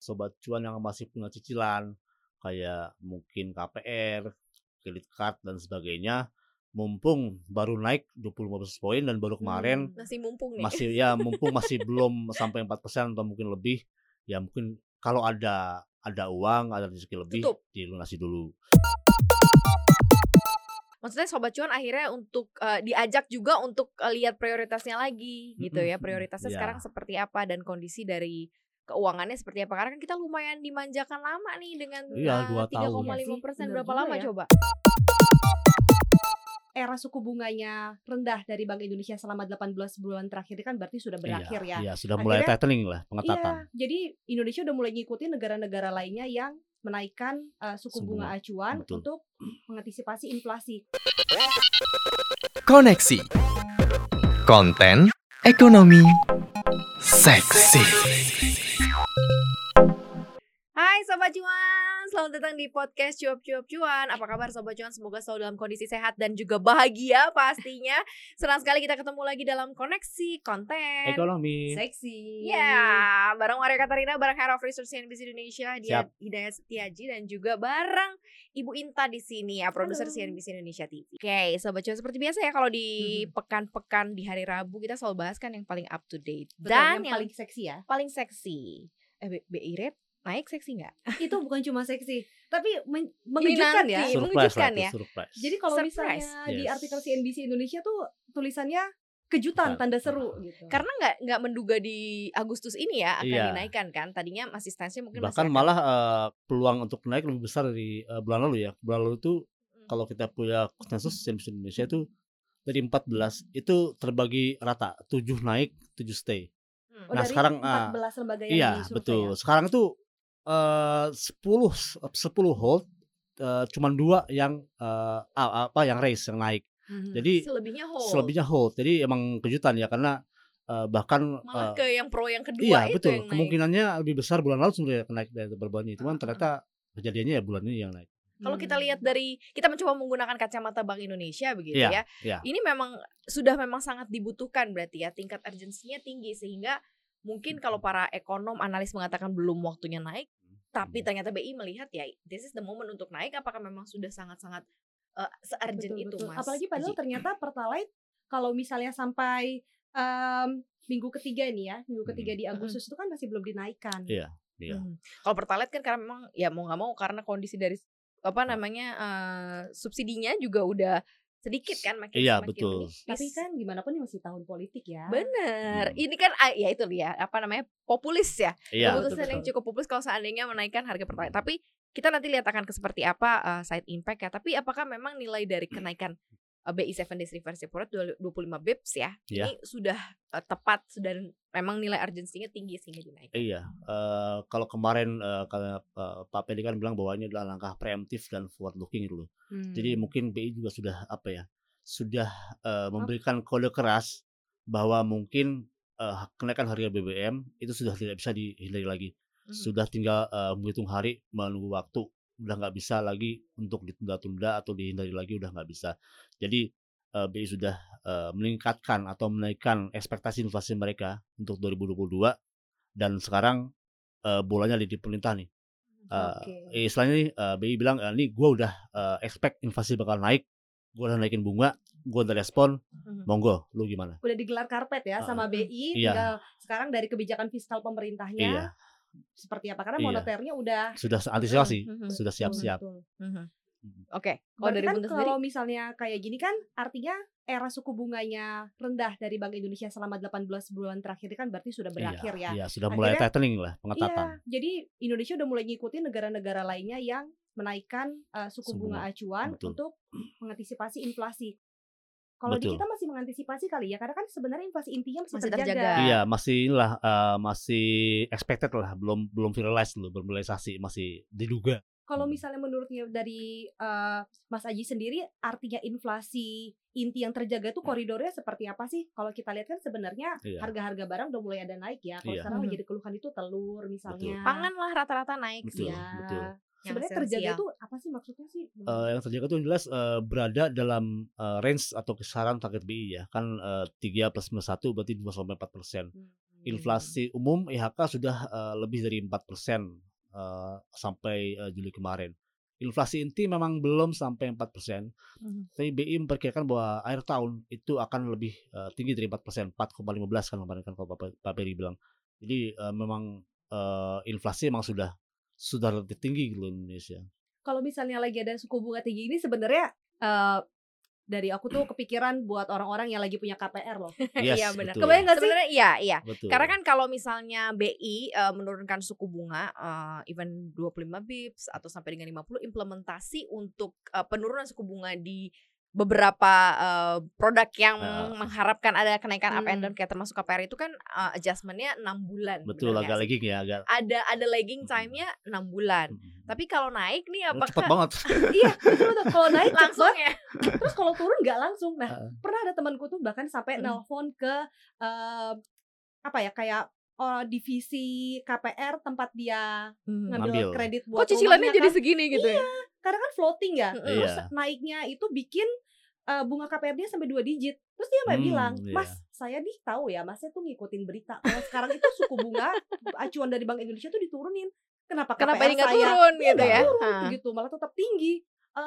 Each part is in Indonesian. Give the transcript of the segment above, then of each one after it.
sobat cuan yang masih punya cicilan kayak mungkin KPR, kredit card dan sebagainya mumpung baru naik 25 basis poin dan baru kemarin Hmm, masih mumpung nih. masih ya mumpung masih belum sampai 4% atau mungkin lebih ya mungkin kalau ada ada uang ada rezeki lebih Tutup. dilunasi dulu Maksudnya sobat cuan akhirnya untuk eh, diajak juga untuk eh, lihat prioritasnya lagi gitu ya. Prioritasnya iya. sekarang seperti apa dan kondisi dari keuangannya seperti apa. Karena kan kita lumayan dimanjakan lama nih dengan Iya, eh, dua tahun. 3,5 Iya sih, persen bener berapa lama ya. coba? era suku bunganya rendah dari Bank Indonesia selama 18 bulan terakhir ini kan berarti sudah berakhir ya. iya sudah mulai Akhirnya- tightening lah pengetatan Iya, jadi Indonesia udah mulai ngikutin negara-negara lainnya yang menaikkan uh, suku bunga bunga, acuan betul. untuk mengantisipasi inflasi. Koneksi Konten Ekonomi Seksi Hai Sobat Cuan, selamat datang di podcast Cuap Cuap Cuan Apa kabar Sobat Cuan? Semoga selalu dalam kondisi sehat dan juga bahagia pastinya Senang sekali kita ketemu lagi dalam koneksi konten ekonomi Seksi. Ya, bareng Maria Katarina, bareng Head of Research CNBC Indonesia, dia Siap. Hidayat Setiaji dan juga bareng Ibu Inta di sini ya, produser. CNBC Indonesia TV. Oke, sobat cuan seperti biasa ya kalau di Mhm. pekan-pekan di hari Rabu kita selalu bahas kan yang paling up to date Betul, dan yang, paling seksi ya. paling seksi. Eh, BI rate naik seksi nggak? Itu bukan cuma seksi, tapi men- mengejutkan nanti. ya. Iya, surprise mengejutkan ya. surprise. Jadi kalau Surprise. misalnya di Yes. artikel CNBC Indonesia tuh tulisannya kejutan, tanda seru gitu. Karena nggak nggak menduga di Agustus ini ya akan Iya. dinaikkan kan. Tadinya masih stance mungkin bahkan masih akan- malah eh, peluang untuk naik lebih besar dari eh, bulan lalu ya bulan lalu itu Hmm. kalau kita punya konsensus CNBC Indonesia itu dari 14 itu terbagi rata 7 naik 7 stay Hmm. Oh, nah, dari sekarang, ah, 14 lembaga yang iya disurvei betul ya. sekarang itu eh 10 10 hold eh, cuman dua yang eh, a- apa yang raise yang naik Mhm. jadi selebihnya hold. selebihnya hold jadi emang kejutan ya karena eh, bahkan malah eh, ke yang pro yang kedua iya itu betul yang naik. kemungkinannya lebih besar bulan lalu sebenarnya naik dari beberapa ini cuman ah. ternyata kejadiannya ya bulan ini yang naik Kalau kita Hmm. lihat dari kita mencoba menggunakan kacamata Bank Indonesia begitu Iya, ya. iya. Ini memang sudah memang sangat dibutuhkan berarti ya tingkat urgensinya tinggi sehingga mungkin kalau para ekonom analis mengatakan belum waktunya naik, tapi Hmm. ternyata BI melihat ya this is the moment untuk naik apakah memang sudah sangat-sangat uh, se-urgent Betul, itu betul. Mas? Apalagi padahal Aji? ternyata Pertalite kalau misalnya sampai em, minggu ketiga nih ya, minggu ketiga di Agustus itu kan masih belum dinaikkan. Iya. Iya. Hmm. Kalau Pertalite kan karena memang ya mau nggak mau karena kondisi dari apa namanya uh, subsidinya juga udah sedikit kan makin Iya, semakin betul. Tapi kan gimana pun ini masih tahun politik ya. Bener, Hmm. ini kan ah, ya itu ya apa namanya populis ya, Iya. keputusan betul, yang cukup populis kalau seandainya menaikkan harga pertalite. Tapi kita nanti lihat akan ke seperti apa uh, side impact ya. Tapi apakah memang nilai dari kenaikan BI 7 days reverse repo rate 25 bips ya, Iya. ini sudah uh, tepat dan memang nilai urgensinya tinggi sehingga dinaikkan. Iya, eh, kalau kemarin eh, kalau eh, Pak Pedi kan bilang bahwa ini adalah langkah preemptif dan forward looking gitu loh. Hmm. Jadi mungkin BI juga sudah apa ya, sudah eh, memberikan kode keras bahwa mungkin eh, kenaikan harga BBM itu sudah tidak bisa dihindari lagi. Mhm. Sudah tinggal eh, menghitung hari, menunggu waktu, udah nggak bisa lagi untuk ditunda-tunda atau dihindari lagi udah nggak bisa. Jadi eh, BI sudah eh, meningkatkan atau menaikkan ekspektasi inflasi mereka untuk 2022 dan sekarang eh, bolanya ada di pemerintah nih. Eh, Oke. eh, istilahnya nih eh, BI bilang eh, nih gue udah eh, expect inflasi bakal naik, gue udah naikin bunga, gue udah respon, Mhm. monggo, lu gimana? Udah digelar karpet ya Ah, sama BI, iya. tinggal sekarang dari kebijakan fiskal pemerintahnya Iya, seperti apa? Karena Iya. moneternya udah sudah antisipasi, Mhm. sudah siap-siap. Betul. Mhm. Mhm. Oke, kalau Berarti dari kan Bunda sendiri, kalau misalnya kayak gini kan artinya era suku bunganya rendah dari Bank Indonesia selama 18 bulan terakhir ini kan berarti sudah berakhir iya, ya. iya, sudah mulai Akhirnya- tightening lah Iya, pengetatan. jadi Indonesia udah mulai ngikutin negara-negara lainnya yang menaikkan uh, suku bunga bunga, acuan betul. untuk mengantisipasi inflasi. Kalau di kita masih mengantisipasi kali ya, karena kan sebenarnya inflasi intinya masih, Masih terjaga. terjaga. Iya, masih inilah eh, masih expected lah, belum belum finalized dulu, belum realisasi, masih diduga. Kalau Hmm. misalnya menurutnya dari uh, Mas Aji sendiri, artinya inflasi inti yang terjaga itu koridornya seperti apa sih? Kalau kita lihat kan sebenarnya Iya. harga-harga barang udah mulai ada naik ya. Kalau Iya. sekarang menjadi keluhan itu telur misalnya. pangan lah rata-rata naik Betul, sih. Ya. betul. Sebenarnya terjaga itu apa sih maksudnya sih? Eh, yang terjaga itu yang jelas eh, berada dalam eh, range atau kisaran target BI ya kan eh, 3 plus minus 1 berarti 2 sampai 4 persen Hmm. Inflasi umum IHK sudah eh, lebih dari 4% eh, sampai eh, Juli kemarin. Inflasi inti memang belum sampai 4%, Mhm. tapi BI memperkirakan bahwa akhir tahun itu akan lebih eh, tinggi dari 4%, 4,15 kan kemarin kan kalau Pak Pak Peri bilang. Jadi eh, memang eh, inflasi memang sudah sudah lebih tinggi gitu loh Indonesia. Kalau misalnya lagi ada suku bunga tinggi ini sebenarnya eh, dari aku tuh kepikiran buat orang-orang yang lagi punya KPR loh. Yes, Iya, benar. Kebayang nggak sih? Sebenarnya iya, iya. Betul. Karena kan kalau misalnya BI eh, menurunkan suku bunga eh, even 25 bips atau sampai dengan 50 implementasi untuk eh, penurunan suku bunga di beberapa eh, produk yang Ah. mengharapkan ada kenaikan up and Hmm. down kayak termasuk KPR itu kan eh, adjustmentnya enam bulan. betul agak sih? lagging ya agak Ada ada lagging Mm-mm. time-nya enam bulan. mm, Tapi kalau naik nih mm, cepet apakah banget. iya, betul betul. Kalau naik langsung ya? terus kalau turun nggak langsung. Nah, Heeh. pernah ada temanku tuh bahkan sampai Mm. nelpon ke eh, apa ya kayak eh, divisi KPR tempat dia Hmm. ngambil Ngambil. kredit buat Kok cicilannya rumahnya jadi kan. segini gitu ya? karena kan floating ya. Mm-mm. Terus Iya. naiknya itu bikin eh, bunga KPR dia sampai dua digit. Terus dia mbak Hmm, bilang, iya. Mas, saya nih tahu ya, Masnya tuh ngikutin berita. Kalau sekarang itu suku bunga acuan dari Bank Indonesia tuh diturunin. Kenapa Kenapa KPR ini nggak saya turun Iya, gitu ya? turun gitu, malah tetap tinggi.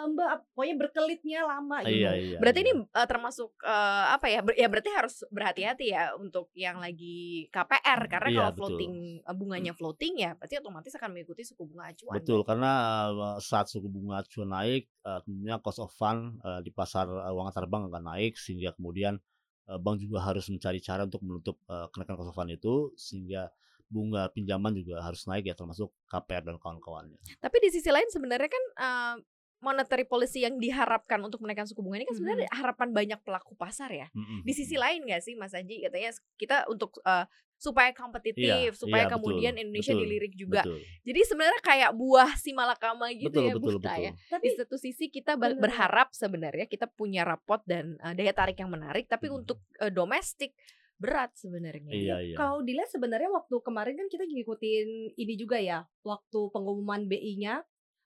Mbak, pokoknya berkelitnya lama gitu. Iya, iya. Berarti iya. ini eh, termasuk eh, apa ya? ber- ya berarti harus berhati-hati ya untuk yang lagi KPR karena Iya, kalau betul. floating eh, bunganya floating ya berarti otomatis akan mengikuti suku bunga acuan. Betul, karena uh, saat suku bunga acuan naik, uh, tentunya cost of fund uh, di pasar uh, uang antar bank akan naik sehingga kemudian uh, bank juga harus mencari cara untuk menutup uh, kenaikan cost of fund itu sehingga bunga pinjaman juga harus naik ya termasuk KPR dan kawan-kawannya. Tapi di sisi lain sebenarnya kan monetary policy yang diharapkan untuk menaikkan suku bunga ini kan sebenarnya harapan banyak pelaku pasar ya. Mm-mm. Di sisi lain nggak sih Mas Aji katanya kita untuk eh, supaya kompetitif, Iya, supaya iya, betul, kemudian Indonesia betul, dilirik juga. Betul, Jadi sebenarnya kayak buah si malakama gitu betul, ya betul, Buta betul. ya. Tapi di satu sisi kita Bener. berharap sebenarnya kita punya rapot dan uh, daya tarik yang menarik tapi Hmm. untuk uh, domestik berat sebenarnya Iya, iya. kalau dilihat sebenarnya waktu kemarin kan kita ngikutin ini juga ya, waktu pengumuman BI-nya.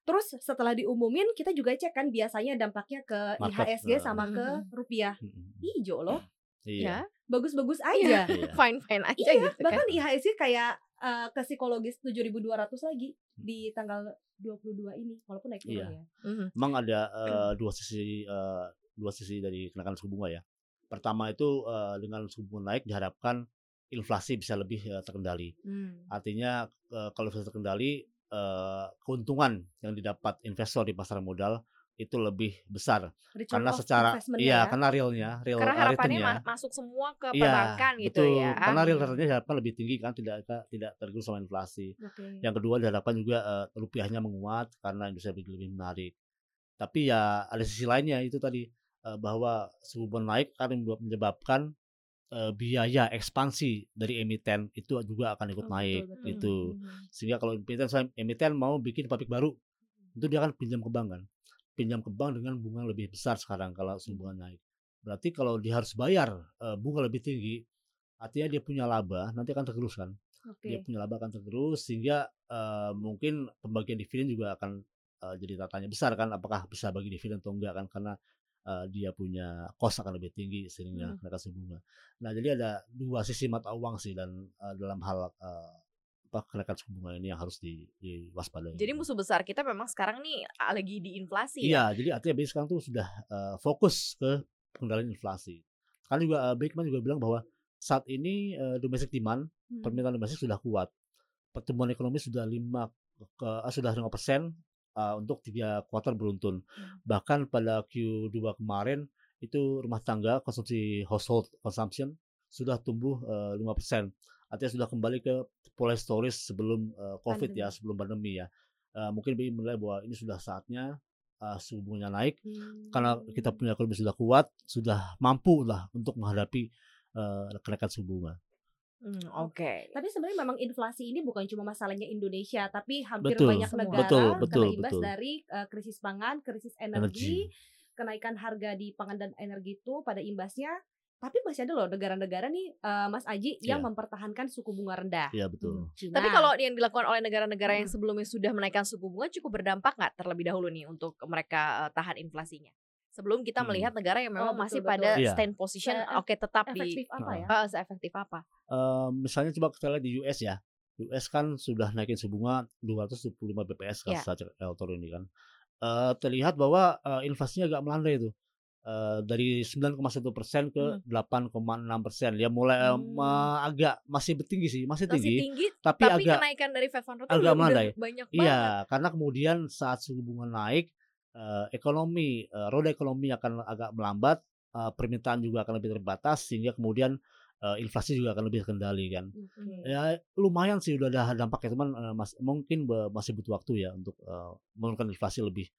Terus setelah diumumin kita juga cek kan biasanya dampaknya ke Market, IHSG eh. sama ke Mhm. rupiah. Mm-mm. Hijau loh, Iya. bagus-bagus Iya. aja. Iya. fine fine aja Iya, gitu kan bahkan IHSG kayak eh, ke psikologis 7.200 lagi di tanggal 22 ini walaupun naik turun Iya. ya. Mhm. Memang ada uh, dua sisi uh, dua sisi dari kenaikan suku bunga ya. Pertama itu uh, dengan suku bunga naik diharapkan inflasi bisa lebih uh, terkendali. Hmm. Artinya eh, kalau inflasi terkendali eh, keuntungan yang didapat investor di pasar modal itu lebih besar Return karena secara iya ya. karena realnya real karena harapannya ma- masuk semua ke iya perbankan gitu betul ya karena real Hmm. returnnya diharapkan lebih tinggi kan tidak tidak tergerus sama inflasi Oke. yang kedua diharapkan juga eh, rupiahnya menguat karena Indonesia lebih, lebih menarik tapi ya ada sisi lainnya itu tadi eh, bahwa suku bunga naik akan menyebabkan eh, biaya ekspansi dari emiten itu juga akan ikut Oh, naik betul, betul. gitu Mhm. sehingga kalau emiten saya emiten mau bikin pabrik baru itu dia akan pinjam ke bank kan pinjam ke bank dengan bunga lebih besar sekarang kalau suku bunga naik berarti kalau dia harus bayar eh, bunga lebih tinggi artinya dia punya laba nanti akan tergerus kan Oke. dia punya laba akan tergerus sehingga eh, mungkin pembagian dividen juga akan eh, jadi tatanya besar kan apakah bisa bagi dividen atau enggak kan karena eh, dia punya cost akan lebih tinggi sehingga Hmm. kenaikan suku bunga. Nah jadi ada dua sisi mata uang sih dan eh, dalam hal eh, apa kenaikan suku bunga ini yang harus di, diwaspadai. jadi musuh besar kita memang sekarang nih ah, lagi di inflasi ya Iya, jadi artinya BI sekarang tuh sudah eh, fokus ke pengendalian inflasi. Kan juga uh, Baikman juga bilang bahwa saat ini eh, domestic demand Hmm. permintaan domestik sudah kuat. Pertumbuhan ekonomi sudah 5 ke ah, sudah 5 persen ah, untuk tiga kuartal beruntun. Bahkan pada Q2 kemarin itu rumah tangga konsumsi household consumption sudah tumbuh eh, 5 persen. Artinya sudah kembali ke pola historis sebelum eh, COVID ya, Pandemi. sebelum pandemi ya. Eh, mungkin BI menilai bahwa ini sudah saatnya uh, suku bunganya naik Hmm. karena kita punya ekonomi sudah kuat, sudah mampu lah untuk menghadapi eh, kenaikan suku bunga. Hmm, oke Tapi sebenarnya memang inflasi ini bukan cuma masalahnya Indonesia, tapi hampir Betul, banyak Semua. negara betul, betul, kena imbas betul. dari uh, krisis pangan, krisis Energi. energi, kenaikan harga di pangan dan energi itu pada imbasnya. Tapi masih ada loh negara-negara nih, uh, Mas Aji, yang Iya. mempertahankan suku bunga rendah. Iya betul. Cina. Tapi kalau yang dilakukan oleh negara-negara yang Hmm. sebelumnya sudah menaikkan suku bunga cukup berdampak nggak terlebih dahulu nih untuk mereka eh, tahan inflasinya? Sebelum kita Hmm. melihat negara yang memang Oh, betul, masih betul. pada Iya. stand position oke tetap di Efektif apa ya? Eh, seefektif apa Eee, misalnya coba kita lihat di US ya. US kan sudah naikin suku bunga 225 BPS kan Iya. secara elektor ini kan. Eee, terlihat bahwa, eee, inflasinya agak melandai tuh. Eee, dari 9,1% ke Hmm. 8,6%. Ya mulai, eee, Hmm. me agak masih tinggi sih, masih masih tinggi, tinggi tapi tapi agak kenaikan dari Fed Fund Rate agak melandai. banyak banget Iya, karena kemudian saat suku bunga naik, eee, ekonomi, eee, roda ekonomi akan agak melambat, eee, permintaan juga akan lebih terbatas sehingga kemudian, eee, inflasi juga akan lebih terkendali kan. Oke. Ya lumayan sih udah ada dampaknya cuman, eee, mas mungkin be masih butuh waktu ya untuk, eee, menurunkan inflasi lebih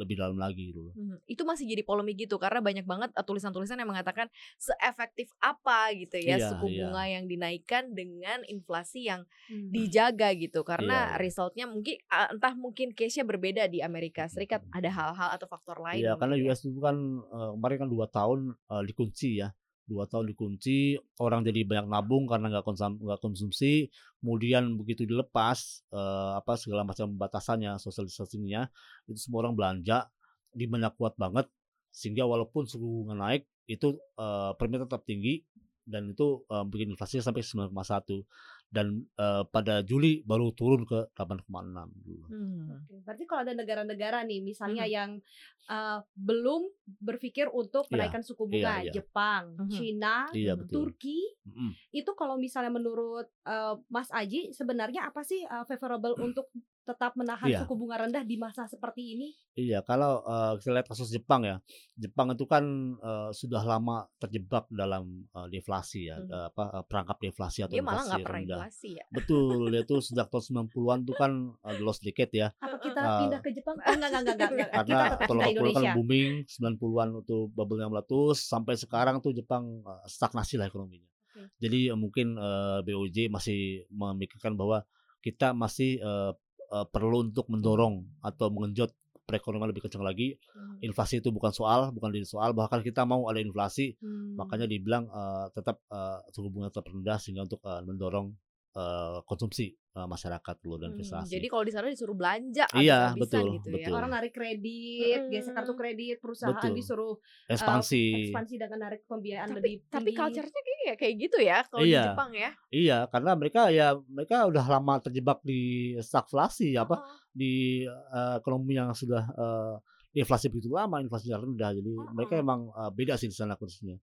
lebih dalam lagi gitu loh. Mhm, itu masih jadi polemik gitu karena banyak banget, eee, tulisan-tulisan yang mengatakan seefektif apa gitu ya Iya suku iya. bunga yang dinaikkan dengan inflasi yang Hmm. dijaga gitu Iya karena iya. result-nya mungkin eee, entah mungkin case-nya berbeda di Amerika Serikat, ada hal-hal atau faktor lain Iya karena. US itu kan, eee, kemarin kan 2 tahun, eee, dikunci ya, 2 tahun dikunci, orang jadi banyak nabung karena nggak konsam nggak konsumsi, kemudian begitu dilepas, eee, apa segala macam batasannya, social distancing-nya, itu semua orang belanja, demand-nya kuat banget, sehingga walaupun suku bunga naik itu, eee, permintaan tetap tinggi dan itu, eee, bikin inflasinya sampai 9,1 dan, eee, pada Juli baru turun ke 8,6 gitu. Hmm. Oke, berarti kalau ada negara-negara nih misalnya Mhm. yang, eee, belum berpikir untuk Iya, menaikkan suku iya bunga, iya. Jepang, Mhm. Cina, Mhm. betul. Turki, Mhm. itu kalau misalnya menurut, eee, Mas Aji sebenarnya apa sih, eee, favorable untuk tetap menahan Iya. suku bunga rendah di masa seperti ini? Iya, kalau, eee, kita lihat kasus Jepang ya. Jepang itu kan, eee, sudah lama terjebak dalam, eee, deflasi ya, eee, apa, eee, perangkap deflasi atau Dia malah inflasi pernah rendah. inflasi ya. Betul, dia tuh sejak tahun 90-an tuh kan, eee, the lost decade ya. Apa kita Eee pindah ke Jepang? Oh, enggak enggak enggak enggak, enggak. Karena tahun ke 80-an kan booming, 90-an itu bubble-nya meletus, sampai sekarang tuh Jepang, eee, stagnasi lah ekonominya. Jadi, mungkin, eee, BOJ masih memikirkan bahwa kita masih, eee eee, perlu untuk mendorong atau mengenjot perekonomian lebih kencang lagi. Hmm. Inflasi itu bukan soal, bukan jadi soal, bahkan kita mau ada inflasi, Hmm. makanya dibilang, eee, tetap, eee, suku bunga tetap rendah sehingga untuk, eee, mendorong, eee, konsumsi, eee, masyarakat loh dan Hmm, investasi. jadi kalau di sana disuruh belanja Iya, habis-habisan betul, gitu ya. betul. Orang narik kredit, Mhm. geser kartu kredit, perusahaan Betul. disuruh Ekspansi. eee, ekspansi dengan narik pembiayaan Tapi lebih tapi tinggi. culture-nya kayak ya kayak gitu ya kalau di Iya. Jepang ya. Iya, karena mereka ya mereka udah lama terjebak di stagflasi apa, Heeh. di, eee, ekonomi yang sudah, eee, inflasi begitu lama, inflasinya rendah. Jadi mereka Heeh. emang, eee, beda sih di sana kondisinya.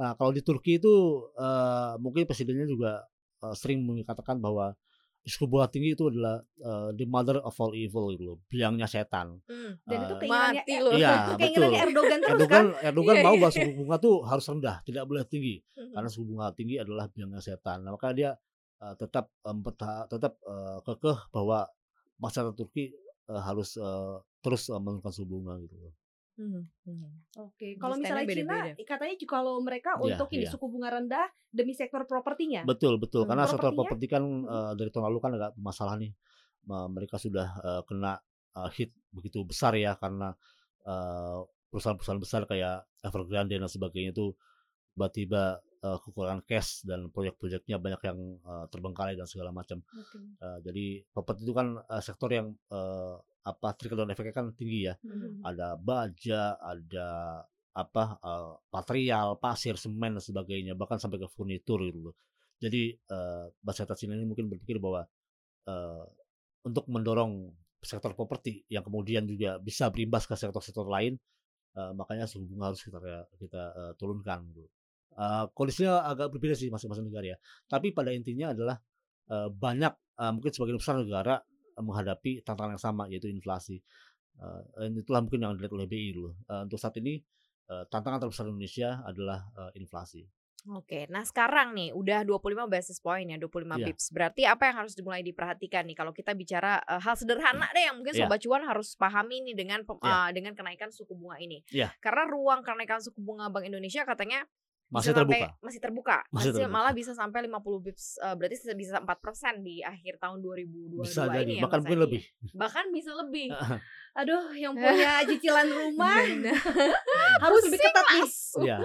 Nah, kalau di Turki itu, eee, mungkin presidennya juga, eee, sering mengatakan bahwa suku bunga tinggi itu adalah, eee, the mother of all evil gitu loh, biangnya setan. Hmm. Dan itu Eee keinginannya Mati eh, loh. Iya, keinginannya betul. Erdogan terus Erdogan kan? Erdogan Iya, mau iya. bahwa suku bunga tuh harus rendah, tidak boleh tinggi. Mhm. Karena suku bunga tinggi adalah biangnya setan. Nah, maka dia, eee, tetap, eee, mempertaha tetap, eee, kekeh bahwa masyarakat Turki, eee, harus, eee, terus, eee, menurunkan suku bunga gitu loh. Mhm, mhm. Oke, Jadi kalau misalnya Cina beda-beda. katanya juga kalau mereka Iya, untuk ini iya. suku bunga rendah demi sektor propertinya. Betul betul, Hmm. karena sektor properti kan, Mhm. eee, dari tahun lalu kan agak bermasalah nih. Me mereka sudah, eee, kena, eee, hit begitu besar ya karena, perusahaan-perusahaan besar kayak Evergrande dan sebagainya itu tiba-tiba, eee, kekurangan cash dan proyek-proyeknya banyak yang, eee, terbengkalai dan segala macam. Oke. Eee, jadi properti itu kan, eee, sektor yang, eee, apa, trickle down effect-nya kan tinggi ya. Mhm. Ada baja, ada apa, eee, material, pasir, semen dan sebagainya, bahkan sampai ke furnitur gitu loh. Jadi, Cina ini mungkin berpikir bahwa, eee, untuk mendorong sektor properti yang kemudian juga bisa berimbas ke sektor-sektor lain, eee, makanya suku bunga harus kita kita, eee, turunkan gitu. Eee, kondisinya agak berbeda sih masing-masing negara ya. Tapi pada intinya adalah, eee, banyak, eee, mungkin sebagian besar negara, menghadapi tantangan yang sama yaitu inflasi. Dan itulah mungkin yang dilihat oleh BI dulu. Eee, untuk saat ini, eee, tantangan terbesar Indonesia adalah, eee, inflasi. Oke, nah sekarang nih udah 25 basis point ya, 25 Iya. pips. Berarti apa yang harus dimulai diperhatikan nih kalau kita bicara, eee, hal sederhana deh yang mungkin sobat cuan harus pahami nih dengan pem Iya. eee, dengan kenaikan suku bunga ini. Iya. Karena ruang kenaikan suku bunga Bank Indonesia katanya Masih bisa sampai terbuka. masih terbuka, Masih masih terbuka. malah bisa sampai 50 pips, eee, berarti bisa 4% di akhir tahun 2022 Bisa jadi, ini ya bahkan mungkin Adi lebih. ya. Bahkan bisa lebih. Aduh, yang punya cicilan rumah harus lebih ketat nih. Iya.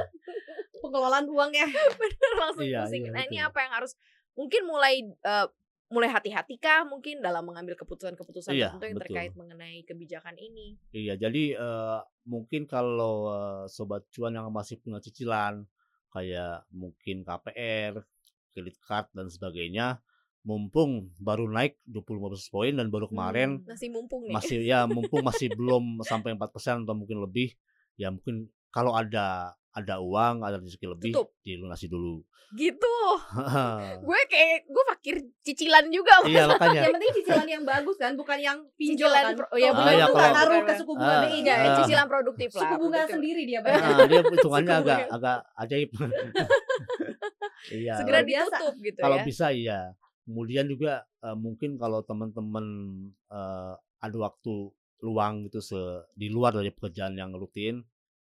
pengelolaan uangnya. Bener langsung Iya, pusing. iya, nah ini apa yang harus mungkin mulai, eee, mulai hati-hati kah mungkin dalam mengambil keputusan-keputusan Iya, tertentu yang betul. terkait mengenai kebijakan ini? Iya, jadi, eee, mungkin kalau, eee, sobat cuan yang masih punya cicilan, kayak mungkin KPR, kredit card dan sebagainya, mumpung baru naik 25 basis point dan baru kemarin Hmm. Masih mumpung nih. masih ya mumpung masih belum sampai 4% atau mungkin lebih, ya mungkin kalau ada ada uang, ada rezeki lebih, Tutup. dilunasi dulu. Gitu. Gue kayak gue fakir cicilan juga. Iya, makanya. Yang penting cicilan yang bagus kan, bukan yang pinjol Cicilan kan. pro- oh iya, Kalau benar, itu kalau- benar, ke suku bunga Ah, BI Iya, kan. ah. cicilan produktif lah. Suku bunga betul. sendiri dia bayar. Nah, dia hitungannya agak bunga. agak ajaib. Iya. Segera ditutup gitu Kalau ya. bisa iya. Kemudian juga eh, mungkin kalau teman-teman eh, ada waktu luang gitu se di luar dari pekerjaan yang rutin,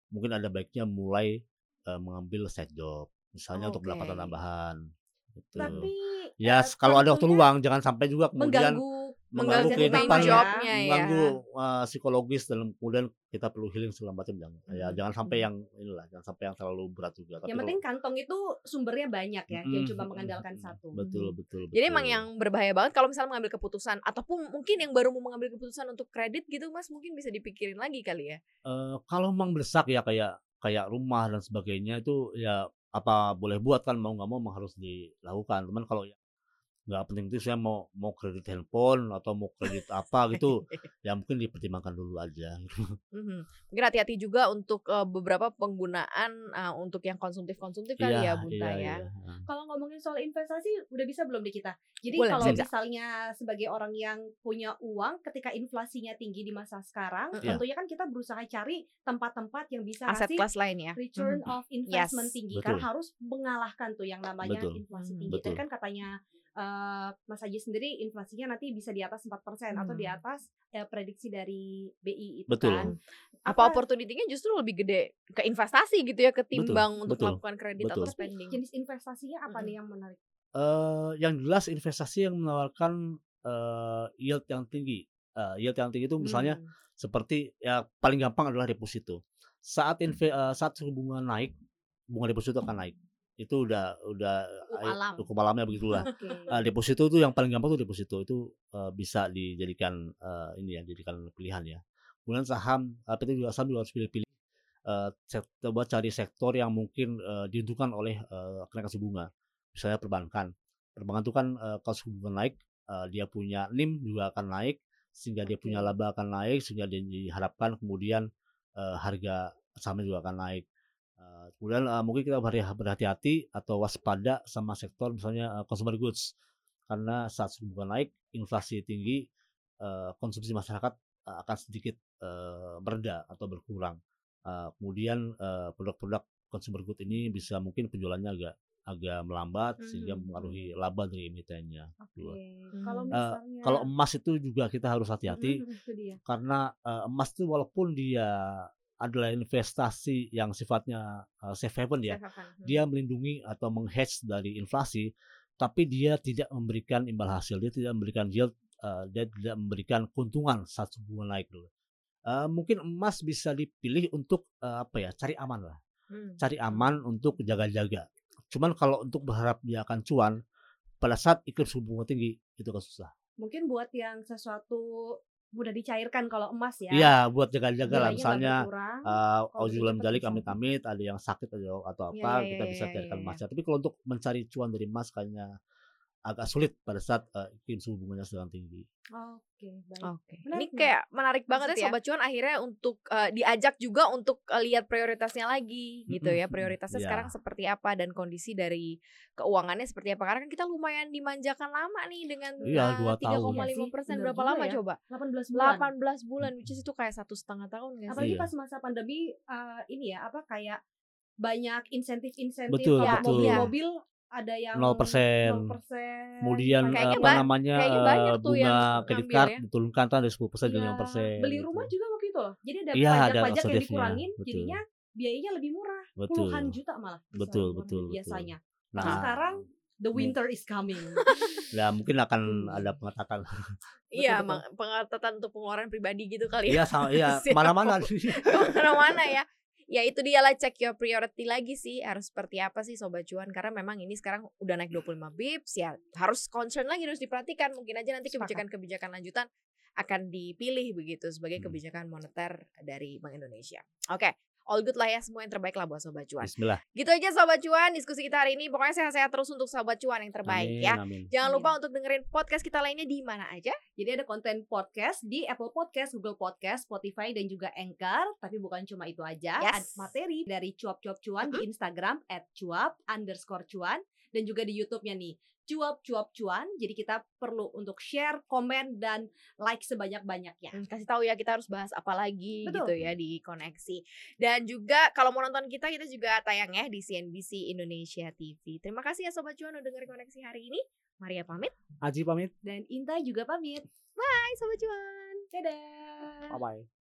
mungkin ada baiknya mulai eh, mengambil side job, misalnya untuk pendapatan Oke. tambahan. Gitu. Tapi ya eh, kalau ada waktu luang jangan sampai juga kemudian mengganggu Mengganggu utama ya. jobnya ya. mengganggu eh, psikologis dan kemudian kita perlu healing segala macam jangan ya Mhm. jangan sampai Mhm. yang inilah jangan sampai yang terlalu berat juga tapi Yang penting kantong itu sumbernya banyak ya, kalau- yang cuma mm, mengandalkan mm, satu. betul betul Jadi emang betul. yang berbahaya banget kalau misalnya mengambil keputusan ataupun mungkin yang baru mau mengambil keputusan untuk kredit gitu Mas mungkin bisa dipikirin lagi kali ya. Eh, kalau memang mendesak ya kayak kayak rumah dan sebagainya itu ya apa boleh buat kan mau nggak mau harus dilakukan. Cuman kalau ya nggak penting itu saya mau mau kredit handphone atau mau kredit apa gitu ya mungkin dipertimbangkan dulu aja. Mhm. Mungkin hati-hati juga untuk beberapa penggunaan eh, untuk yang konsumtif-konsumtif kali Iya, ya Bunta ya. iya, iya. Kalau ngomongin soal investasi udah bisa belum di kita? Jadi Boleh, kalau bisa. misalnya sebagai orang yang punya uang ketika inflasinya tinggi di masa sekarang, Mm-mm. tentunya kan kita berusaha cari tempat-tempat yang bisa Aset kasih kelas lain ya. return of investment Yes, tinggi betul. karena harus mengalahkan tuh yang namanya Betul. inflasi Hmm, tinggi. Betul. kan katanya eh, Mas Haji sendiri inflasinya nanti bisa di atas 4% atau di Hmm. atas eh, prediksi dari BI itu Betul. kan. Apa opportunity-nya justru lebih gede ke investasi gitu ya ketimbang untuk betul, melakukan kredit atau betul. Tapi spending. jenis investasinya apa Mm-mm. nih yang menarik? Eh, yang jelas investasi yang menawarkan eh, yield yang tinggi. Eh, yield yang tinggi itu misalnya Hmm. seperti ya paling gampang adalah deposito. Saat inve, eh, saat suku bunga naik, bunga deposito akan naik. Itu udah udah alam. hukum alamnya begitulah. Oke. Eh, deposito itu yang paling gampang tuh deposito itu eh, bisa dijadikan eh, ini ya, dijadikan pilihan ya. Kemudian saham, tapi itu juga saham juga harus pilih-pilih. Eh, sek- coba cari sektor yang mungkin eh, diuntungkan oleh eh, kenaikan suku bunga. Misalnya perbankan. Perbankan itu kan eh, kalau suku bunga naik, eh, dia punya NIM juga akan naik, sehingga dia punya laba akan naik, sehingga dia diharapkan kemudian eh, harga sahamnya juga akan naik. Eh, kemudian eh, mungkin kita berhati- berhati-hati atau waspada sama sektor misalnya eh, consumer goods karena saat suku bunga naik, inflasi tinggi, eh, konsumsi masyarakat akan sedikit eh, mereda atau berkurang. Eh, kemudian eh, produk-produk consumer good ini bisa mungkin penjualannya agak agak melambat sehingga Mhm. mempengaruhi laba dari emitennya. Dua. Kalau Hmm. Misalnya Kalau emas itu juga kita harus hati-hati dia. karena eh, emas itu walaupun dia adalah investasi yang sifatnya eh, safe haven ya, Safe haven. Hmm. dia melindungi atau menghedge dari inflasi, tapi dia tidak memberikan imbal hasil, dia tidak memberikan yield, eh, dia tidak memberikan keuntungan saat suku bunga naik dulu. Eh, mungkin emas bisa dipilih untuk eh, apa ya, cari aman lah, Hmm. cari aman untuk jaga-jaga. Cuman kalau untuk berharap dia akan cuan, pada saat iklim suku bunga tinggi itu kan susah. Mungkin buat yang sesuatu mudah dicairkan kalau emas ya. Iya, buat jaga-jaga lah, misalnya uh, auzubillah menjalik bisa. amit-amit ada yang sakit atau atau Iya, apa iya, kita iya, bisa iya, carikan iya. emasnya tapi kalau untuk mencari cuan dari emas kayaknya agak sulit pada saat uh, iklim suku bunganya sedang tinggi Oke, baik. Oke. Menarik, Ini kayak menarik banget ya Maksud ya? sobat cuan akhirnya untuk eh, diajak juga untuk eh, lihat prioritasnya lagi gitu ya. Prioritasnya iya. sekarang seperti apa dan kondisi dari keuangannya seperti apa. Karena kan kita lumayan dimanjakan lama nih dengan Iya, tahun. 3,5 Iya sih, persen berapa lama ya. coba? 18 bulan. 18 bulan, which is itu kayak satu setengah tahun gak sih? Apalagi Iya. pas masa pandemi eh, ini ya apa kayak banyak insentif-insentif betul. mobil-mobil ada yang 0%. 0%. kemudian Kayaknya apa namanya banyak tuh yang bunga kredit card ya. diturunkan kan dari 10% jadi Iya, 5% beli gitu. rumah juga waktu itu loh. Jadi ada Iya, ada pajak-pajak yang dikurangin, betul. jadinya biayanya lebih murah, Betul. puluhan juta malah. Betul, betul, dari biasanya. nah Tapi sekarang the winter is coming. ya mungkin akan Hmm. ada pengetatan Iya, betul. pengetatan untuk pengeluaran pribadi gitu kali ya. iya sama iya mana-mana Ke mana-mana ya. Ya itu dia lah check your priority lagi sih harus seperti apa sih sobat cuan karena memang ini sekarang udah naik 25 bips ya harus concern lagi harus diperhatikan mungkin aja nanti kebijakan-kebijakan lanjutan akan dipilih begitu sebagai Hmm. kebijakan moneter dari Bank Indonesia. Oke, all good lah ya semua yang terbaik lah buat sobat cuan. Bismillah. Gitu aja sobat cuan diskusi kita hari ini pokoknya sehat-sehat terus untuk sobat cuan yang terbaik Amin, ya. amin. Jangan Amin. lupa untuk dengerin podcast kita lainnya di mana aja. Jadi ada konten podcast di Apple Podcast, Google Podcast, Spotify dan juga Anchor. Tapi bukan cuma itu aja, Yes. ada materi dari cuap-cuap cuan di Instagram @cuap underscore cuan dan juga di YouTube-nya nih cuap cuap cuan. Jadi kita perlu untuk share, komen dan like sebanyak-banyaknya. Hmm, kasih tahu ya kita harus bahas apa lagi Betul. gitu ya di koneksi. Dan juga kalau mau nonton kita kita juga tayang ya di CNBC Indonesia TV. Terima kasih ya sobat cuan udah dengerin koneksi hari ini. Maria pamit. Aji pamit. Dan Inta juga pamit. Bye sobat cuan. Dadah. Bye bye.